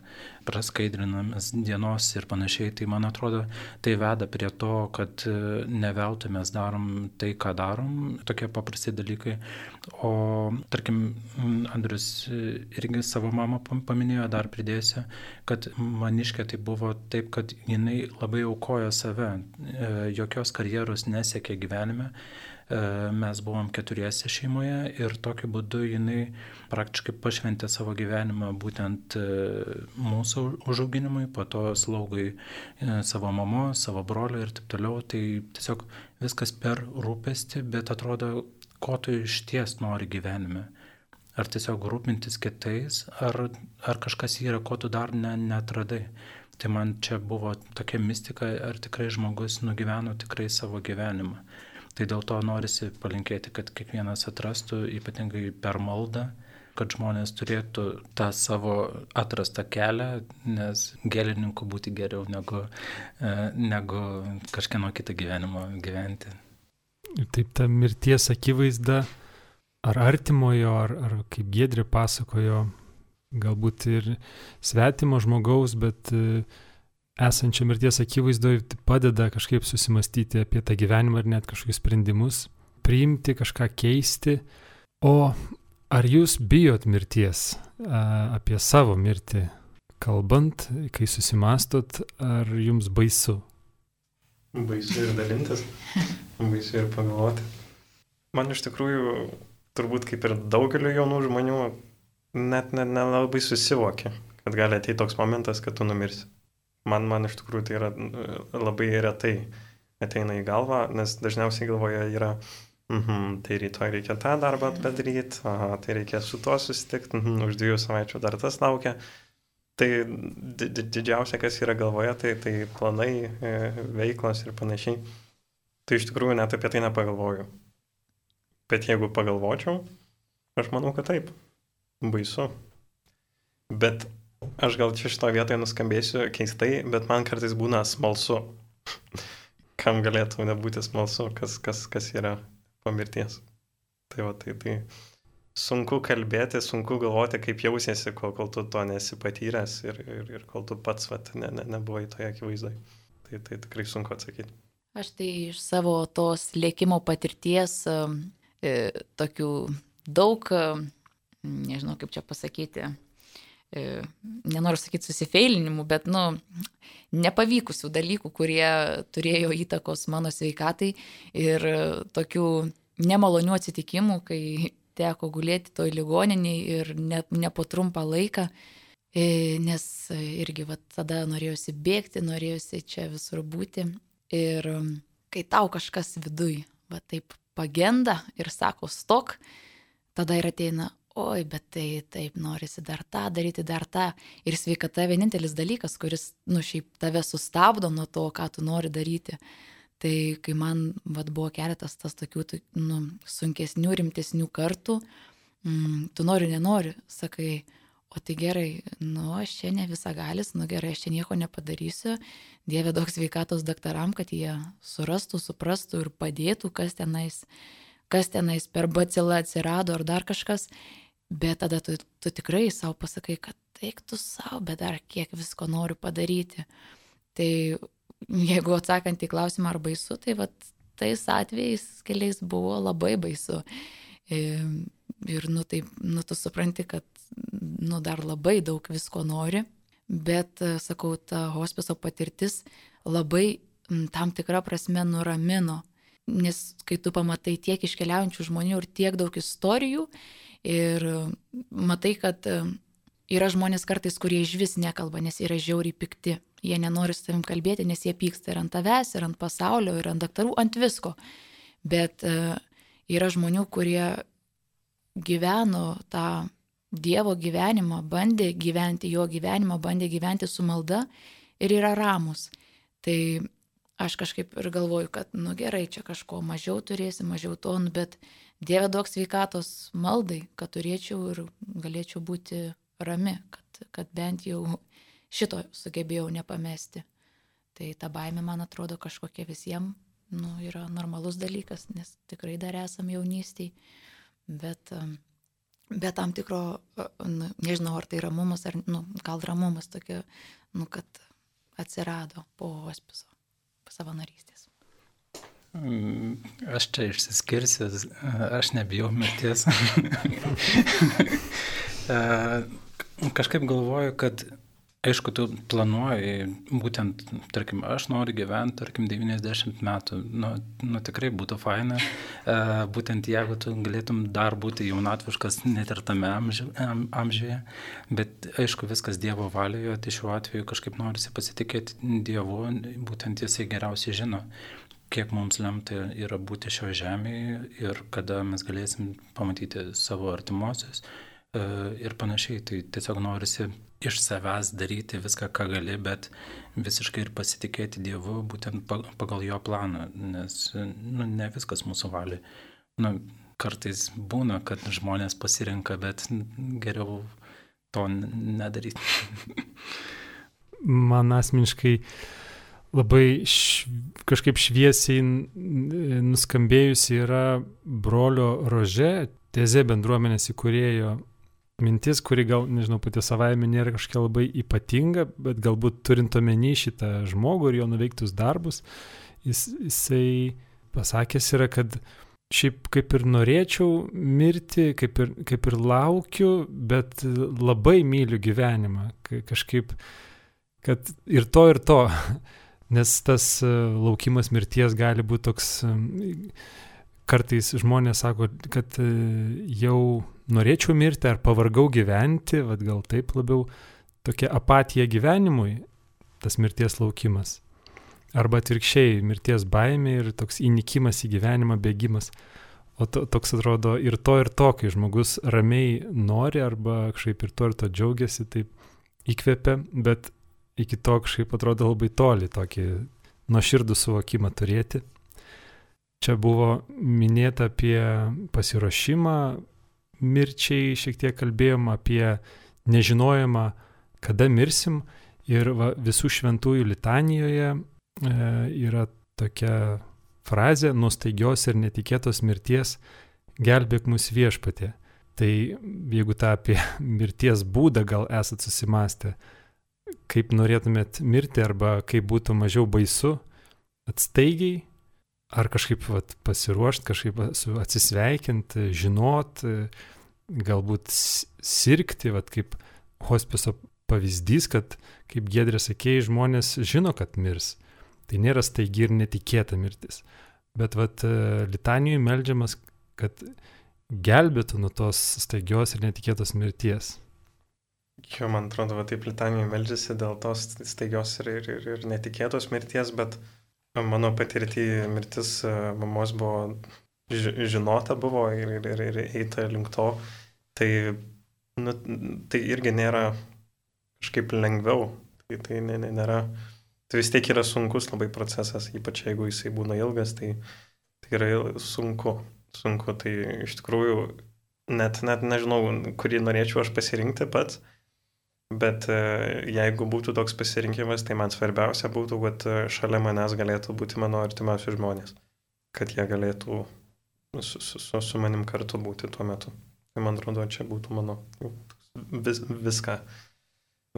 praskaidrinamas dienos ir panašiai, tai man atrodo, tai veda prie to, kad e, ne veltui mes darom tai, ką darom, tokie paprasti dalykai. O tarkim, Andrius e, irgi savo mamą paminėjo, dar pridėsiu, kad maniškė tai buvo taip, kad jinai labai aukojo save, e, jokios karjeros nesiekė gyvenime mes buvom keturiese šeimoje ir tokiu būdu jinai praktiškai pašventė savo gyvenimą būtent e, mūsų užauginimui, po to slaugai e, savo mamos, savo brolio ir taip toliau. Tai tiesiog viskas per rūpestį, bet atrodo, ko tu iš ties nori gyvenime. Ar tiesiog rūpintis kitais, ar, ar kažkas yra, ko tu dar ne, netradai. Tai man čia buvo tokia mistika, ar tikrai žmogus nugyveno tikrai savo gyvenimą. Tai dėl to norisi palinkėti, kad kiekvienas atrastų, ypatingai per maldą, kad žmonės turėtų tą savo atrastą kelią, nes gėlininkų būti geriau negu, e, negu kažkieno kitą gyvenimą gyventi. Taip ta mirties akivaizda, ar artimojo, ar, ar kaip Gedri pasakojo, galbūt ir svetimo žmogaus, bet uh, esančio mirties akivaizdoje padeda kažkaip susimastyti apie tą gyvenimą ir net kažkokius sprendimus, priimti, kažką keisti. O ar jūs bijot mirties, apie savo mirtį kalbant, kai susimastot, ar jums baisu? Baisu ir dalintis, baisu ir pagalvoti. Man iš tikrųjų, turbūt kaip ir daugeliu jaunų žmonių, net nelabai ne, ne susivokia, kad gali ateiti toks momentas, kad tu numirsi. Man, man iš tikrųjų tai yra labai retai ateina į galvą, nes dažniausiai galvoje yra, mhm, tai rytoj reikia tą darbą padaryti, aha, tai reikia su tuo susitikti, mhm, už dviejų savaičių dar tas laukia. Tai didžiausia, kas yra galvoje, tai, tai planai, e, veiklos ir panašiai. Tai iš tikrųjų net apie tai nepagalvoju. Bet jeigu pagalvočiau, aš manau, kad taip. Baisu. Bet Aš gal čia šitoje vietoje nuskambėsiu keistai, bet man kartais būna smalsu. Kam galėtų nebūti smalsu, kas, kas, kas yra po mirties. Tai va, tai, tai sunku kalbėti, sunku galvoti, kaip jausiesi, kol, kol tu to nesi patyręs ir, ir, ir kol tu pats vat, ne, ne, nebuvai toje akivaizdoje. Tai, tai tikrai sunku atsakyti. Aš tai iš savo tos lėkimo patirties e, tokių daug, nežinau kaip čia pasakyti, E, nenoriu sakyti susifeilinimų, bet, nu, nepavykusių dalykų, kurie turėjo įtakos mano sveikatai ir tokių nemalonių atsitikimų, kai teko gulėti toj ligoniniai ir ne, ne po trumpą laiką, e, nes irgi va, tada norėjusi bėgti, norėjusi čia visur būti. Ir kai tau kažkas viduj, va taip pagenda ir sako stok, tada ir ateina, oi, bet tai taip norisi dar tą daryti, dar tą. Ir sveikata vienintelis dalykas, kuris, nu, šiaip tave sustabdo nuo to, ką tu nori daryti. Tai kai man vat, buvo keletas tas tokių, nu, sunkesnių, rimtesnių kartų, mm, tu nori, nenori, sakai, o tai gerai, nu, aš čia ne visagalis, nu gerai, aš čia nieko nepadarysiu. Dieve daug sveikatos daktaram, kad jie surastų, suprastų ir padėtų, kas tenais kas tenais per bacilą atsirado ar dar kažkas, bet tada tu, tu tikrai savo pasakai, kad eik tu savo, bet dar kiek visko noriu padaryti. Tai jeigu atsakant į klausimą ar baisu, tai vat, tais atvejais keliais buvo labai baisu. Ir, nu, tai, nu, tu supranti, kad, nu, dar labai daug visko nori, bet, sakau, ta hospiso patirtis labai tam tikrą prasme nuramino, nes kai tu pamatai tiek iškeliaujančių žmonių ir tiek daug istorijų ir matai, kad yra žmonės kartais, kurie iš vis nekalba, nes yra žiauriai pikti. Jie nenori su tavim kalbėti, nes jie pyksta ir ant tavęs, ir ant pasaulio, ir ant daktarų, ant visko. Bet yra žmonių, kurie gyveno tą Dievo gyvenimą, bandė gyventi jo gyvenimą, bandė gyventi su malda ir yra ramus. Tai aš kažkaip ir galvoju, kad, nu gerai, čia kažko mažiau turėsi, mažiau tonų, bet Dieve duok sveikatos maldai, kad turėčiau ir galėčiau būti rami, kad, kad bent jau šito sugebėjau nepamesti. Tai ta baimė, man atrodo, kažkokia visiems nu, yra normalus dalykas, nes tikrai dar esam jaunystiai, bet, bet tam tikro, nu, nežinau, ar tai ramumas, ar, nu, gal ramumas tokia, nu, kad atsirado po hospiso savanorystės? Mm, aš čia išsiskirsiu, aš nebijau mirties. Kažkaip galvoju, kad Aišku, tu planuoji, būtent, tarkim, aš noriu gyventi, tarkim, 90 metų, nu, nu tikrai būtų faina, e, būtent jeigu tu galėtum dar būti jaunatviškas net ir tame amži, am, amžiuje, bet aišku, viskas Dievo valioje, tai šiuo atveju kažkaip norisi pasitikėti Dievu, būtent jisai geriausiai žino kiek mums lemta yra būti šioje žemėje ir kada mes galėsim pamatyti savo artimuosius e, ir panašiai. Tai tiesiog norisi iš savęs daryti viską, ką gali, bet visiškai ir pasitikėti Dievu būtent pagal jo planą, nes nu, ne viskas mūsų valiai. Nu, kartais būna, kad žmonės pasirenka, bet geriau to nedaryti. Man asmeniškai labai š, kažkaip šviesiai nuskambėjusi yra brolio Rože, teze bendruomenės įkūrėjo mintis, kuri gal, nežinau, pati savaime nėra kažkokia labai ypatinga, bet galbūt turint omeny šitą žmogų ir jo nuveiktus darbus, jis, jisai pasakęs yra, kad šiaip kaip ir norėčiau mirti, kaip ir, kaip ir laukiu, bet labai myliu gyvenimą. Kažkaip, kad ir to, ir to. Nes tas laukimas mirties gali būti toks, kartais žmonės sako, kad jau norėčiau mirti ar pavargau gyventi, vad gal taip labiau tokia apatija gyvenimui, tas mirties laukimas. Arba atvirkščiai, mirties baimė ir toks įnikimas į gyvenimą, bėgimas. O to, toks atrodo ir to, ir to, kai žmogus ramiai nori arba kažkaip ir to, ir to džiaugiasi, taip įkvepia, bet iki to kažkaip atrodo labai toli tokį nuoširdų suvokimą turėti. Čia buvo minėta apie pasiruošimą, mirčiai, šiek tiek kalbėjom apie nežinojimą, kada mirsim. Ir va, visų šventųjų litanijoje e, yra tokia frazė - nustaigios ir netikėtos mirties gelbėk mus viešpatė. Tai jeigu tą apie mirties būdą gal esat susimastę, kaip norėtumėt mirti arba kaip būtų mažiau baisu, atstaigiai ar kažkaip vat, pasiruošti, kažkaip atsisveikinti, žinot, galbūt sirgti, vat, kaip hospiso pavyzdys, kad, kaip Gedrė sakėjai, žmonės žino, kad mirs. Tai nėra staigi ir netikėta mirtis. Bet vat, litanijui melžiamas, kad gelbėtų nuo tos staigios ir netikėtos mirties. Jo, man atrodo, va, taip litanijui melžiasi dėl tos staigios ir, ir, ir, ir netikėtos mirties, bet uh, Mano patirtį mirtis e, mamos buvo žinota buvo ir, ir, ir, ir eita link to. Tai, nu, tai irgi nėra kažkaip lengviau. Tai, tai nė, nė, nėra. Tai vis tiek yra sunkus labai procesas, ypač jeigu jisai būna ilgas, tai, tai yra sunku. Sunku, tai iš tikrųjų net, net nežinau, kurį norėčiau aš pasirinkti pats. Bet e, jeigu būtų toks pasirinkimas, tai man svarbiausia būtų, kad e, šalia manęs galėtų būti mano artimiausi žmonės. Kad jie galėtų su, su, su, manim kartu būti tuo metu. Tai man atrodo, čia būtų mano vis, viską,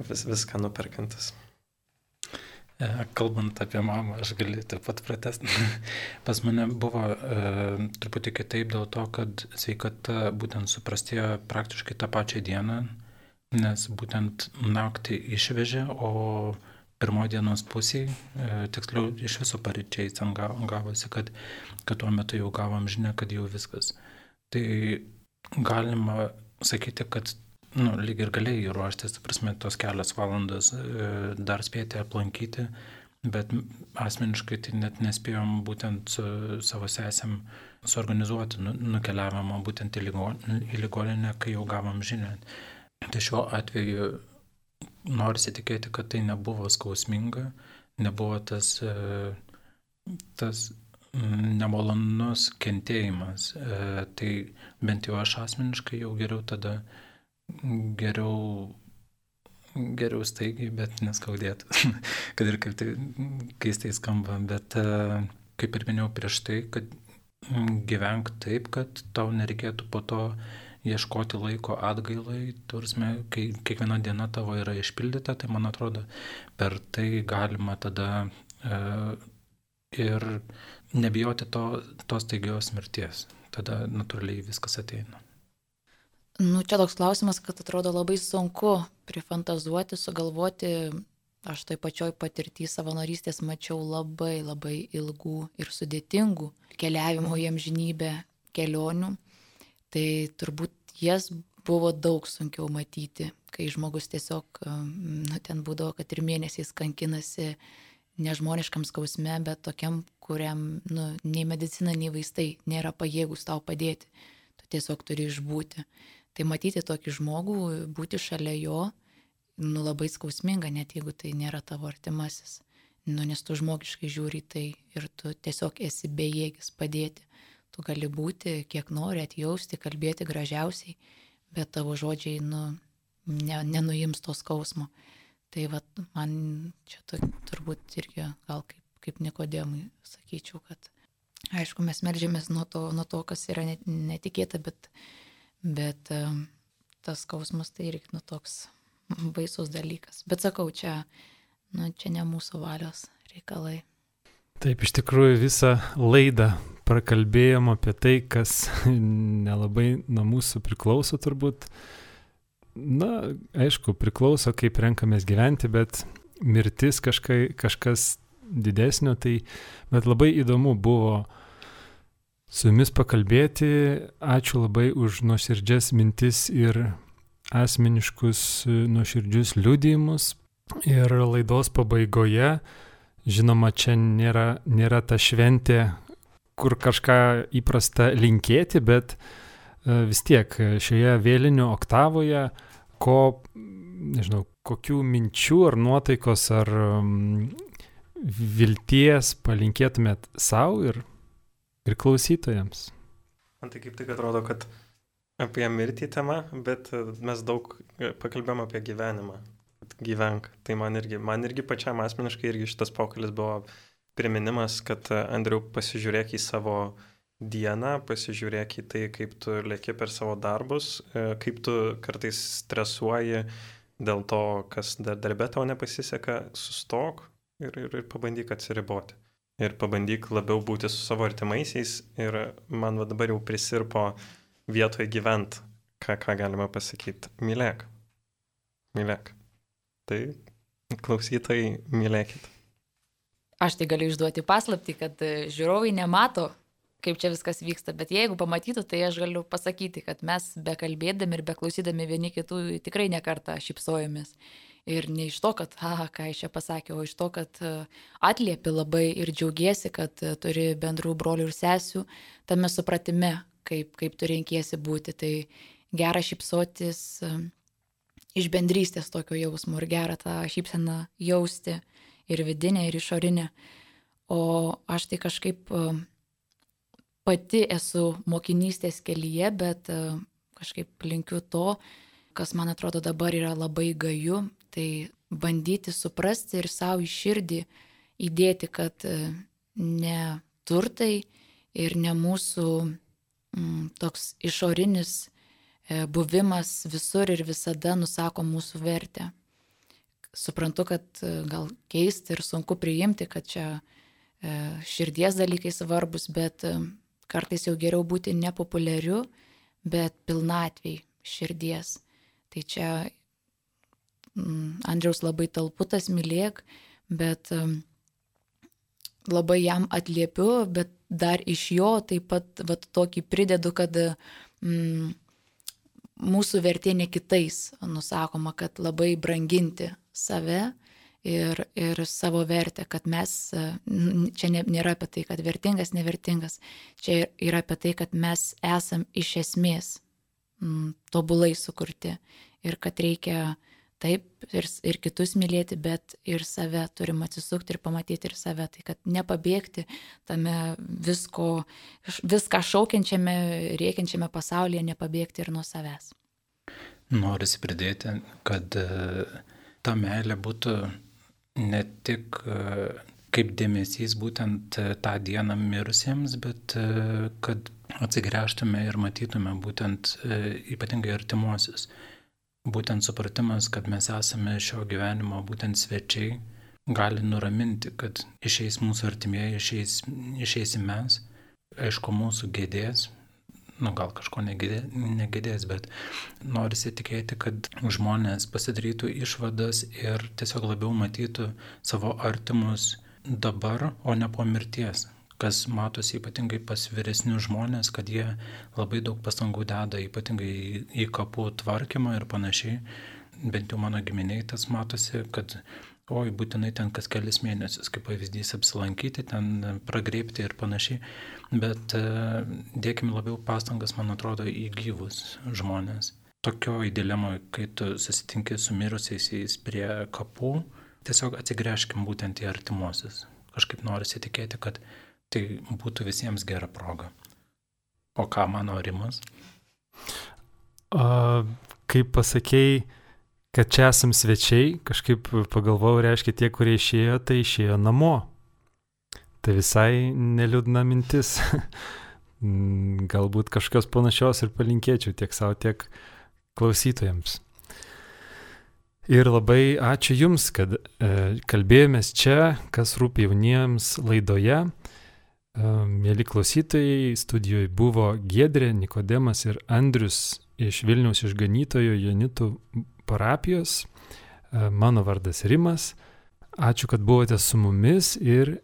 vis, viską nuperkantis. E, kalbant apie mamą, aš galiu taip pat pratesti. Pas mane buvo e, truputį kitaip dėl to, kad sveikata būtent suprastėjo praktiškai tą pačią dieną, nes būtent naktį išvežė, o pirmoji dienos pusėje, tiksliau iš viso paryčiai ten gavosi, kad, kad tuo metu jau gavom žinę, kad jau viskas. Tai galima sakyti, kad nu, lyg ir galėjai ruoštis, prasme, tos kelias valandas e, dar spėti aplankyti, bet asmeniškai tai net nespėjom būtent su savo sesėm suorganizuoti nu, nukeliavimą būtent į, ligo, į ligoninę, kai jau gavom žinią. Tai šiuo atveju norisi tikėti, kad tai nebuvo skausminga, nebuvo tas, e, tas nemalonus kentėjimas. E, tai bent jau aš asmeniškai jau geriau tada geriau, geriau staigiai, bet neskaudėtų. kad ir kaip tai keistai skamba, bet e, kaip ir minėjau prieš tai, kad gyvenk taip, kad tau nereikėtų po to ieškoti laiko atgailai, tursime, kai kiekviena diena tavo yra išpildyta, tai man atrodo, per tai galima tada e, ir nebijoti to, tos taigios mirties. Tada natūraliai viskas ateina. Nu, čia toks klausimas, kad atrodo labai sunku prifantazuoti, sugalvoti. Aš toj pačioj patirtį savanorystės mačiau labai labai ilgų ir sudėtingų keliavimo į amžinybę kelionių. Tai turbūt jas buvo daug sunkiau matyti, kai žmogus tiesiog, nu, ten būdavo, kad ir mėnesiais kankinasi nežmoniškam skausme, bet tokiam, kuriam nu, nei medicina, nei vaistai nėra pajėgus tau padėti. Tu tiesiog turi išbūti. Tai matyti tokį žmogų, būti šalia jo, nu labai skausminga, net jeigu tai nėra tavo artimasis. Nu, nes tu žmogiškai žiūri tai ir tu tiesiog esi bejėgis padėti. Tu gali būti, kiek nori, atjausti, kalbėti gražiausiai, bet tavo žodžiai, nu, ne, nenuims to skausmo. Tai va, man čia to, turbūt irgi gal kaip, kaip Nikodėmui sakyčiau, kad aišku, mes melžiamės nuo to, nuo to kas yra netikėta, bet Bet tas skausmas tai irgi nu toks baisus dalykas. Bet sakau, čia, nu, čia ne mūsų valios reikalai. Taip, iš tikrųjų visą laidą prakalbėjom apie tai, kas nelabai nuo mūsų priklauso turbūt. Na, aišku, priklauso, kaip renkamės gyventi, bet mirtis kažkai, kažkas didesnio, tai bet labai įdomu buvo su jumis pakalbėti. Ačiū labai už nuoširdžias mintis ir asmeniškus nuoširdžius liudijimus. Ir laidos pabaigoje, žinoma, čia nėra, nėra ta šventė, kur kažką įprasta linkėti, bet e, vis tiek šioje vėlinių oktavoje, ko, nežinau, kokių minčių ar nuotaikos ar vilties palinkėtumėt savo ir ir klausytojams. Man tai kaip tik atrodo, kad apie mirtį tema, bet e, mes daug e, pakalbėjom apie gyvenimą. Gyvenk. Tai man irgi, man irgi pačiam asmeniškai irgi šitas pokalbis buvo priminimas, kad e, Andriu pasižiūrėk į savo dieną, pasižiūrėk į tai, kaip tu lėki per savo darbus, kaip tu kartais stresuoji dėl to, kas dar darbė tau nepasiseka, sustok ir, ir, ir pabandyk atsiriboti ir pabandyk labiau būti su savo artimaisiais ir man va dabar jau prisirpo vietoje gyvent, ką, ką galima pasakyti. Mylėk. Mylėk. Tai klausytojai, mylėkit. Aš tai galiu išduoti paslapti, kad e, žiūrovai nemato, kaip čia viskas vyksta, bet jeigu pamatytų, tai aš galiu pasakyti, kad mes be kalbėdami ir be klausydami vieni kitų tikrai nekartą šipsojomės. Ir ne iš to, kad, aha, ką iš čia pasakė, o iš to, kad e, atliepi labai ir džiaugiesi, kad e, turi bendrų brolių ir sesių tame supratime, kaip, kaip tu renkiesi būti. Tai gera šypsotis e, iš bendrystės tokio jausmo ir gera tą šypseną jausti ir vidinę, ir išorinę. O aš tai kažkaip pati esu mokinystės kelyje, bet kažkaip linkiu to, kas man atrodo dabar yra labai gaju, tai bandyti suprasti ir savo į širdį įdėti, kad e, ne turtai ir ne mūsų mm, toks išorinis e, buvimas visur ir visada nusako mūsų vertę. Suprantu, kad e, gal keisti ir sunku priimti, kad čia širdies dalykai svarbus, bet kartais jau geriau būti nepopuliariu, bet pilnatviai širdies. Tai čia mm, Andriaus labai talputas mylėk, bet labai jam atliepiu, bet dar iš jo taip pat vat, tokį pridedu, kad mm, mūsų vertė ne kitais, nusakoma, kad labai branginti save ir, ir savo vertę, kad mes, čia nėra apie tai, kad vertingas, nevertingas, čia yra apie tai, kad mes esam iš esmės mm, tobulai sukurti ir kad reikia taip ir, ir kitus mylėti, bet ir save turim atsisukti ir pamatyti ir save. Tai kad nepabėgti tame visko, viską šaukiančiame, rėkiančiame pasaulyje, nepabėgti ir nuo savęs. Norisi pridėti, kad e, ta meilė būtų ne tik e, kaip dėmesys būtent e, tą dieną mirusiems, bet kad atsigręžtume ir matytume būtent ypatingai artimuosius. Būtent supratimas, kad mes esame šio gyvenimo būtent svečiai, gali nuraminti, kad išeis mūsų artimieji, išeis, išeisim mes, aišku, mūsų gėdės, nu gal kažko negėdės, bet norisi tikėti, kad žmonės pasidarytų išvadas ir tiesiog labiau matytų savo artimus dabar, o ne po mirties kas matosi ypatingai pas vyresnius žmonės, kad jie labai daug pastangų deda ypatingai į kapų tvarkymą ir panašiai. Bent jau mano giminiai tas matosi, kad oi, būtinai ten kas kelias mėnesius, kaip pavyzdys, apsilankyti, ten pragrėpti ir panašiai. Bet e, dėkime labiau pastangas, man atrodo, į gyvus žmonės. Tokioj dilemoje, kai tu susitinki su mirusiais prie kapų, tiesiog atsigręžkim būtent į artimuosius. Kažkaip norisi tikėti, kad Tai būtų visiems gera proga. O ką mano Rimas? A, kaip pasakėjai, kad čia esam svečiai, kažkaip pagalvojau, reiškia tie, kurie išėjo, tai išėjo namo. Tai visai neliūdna mintis. Galbūt kažkokios panašios ir palinkėčiau tiek savo, tiek klausytojams. Ir labai ačiū Jums, kad e, kalbėjomės čia, kas rūpi jauniems laidoje. Mėly klausytojai, studijoje buvo Gedrė, Nikodemas ir Andrius iš Vilniaus išganytojo Janitų parapijos. Mano vardas Rimas. Ačiū, kad buvote su mumis ir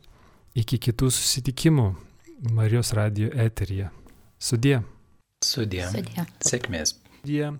iki kitų susitikimų Marijos radio eteryje. Sudie. Sudie. Sudie. Sėkmės. Sudie.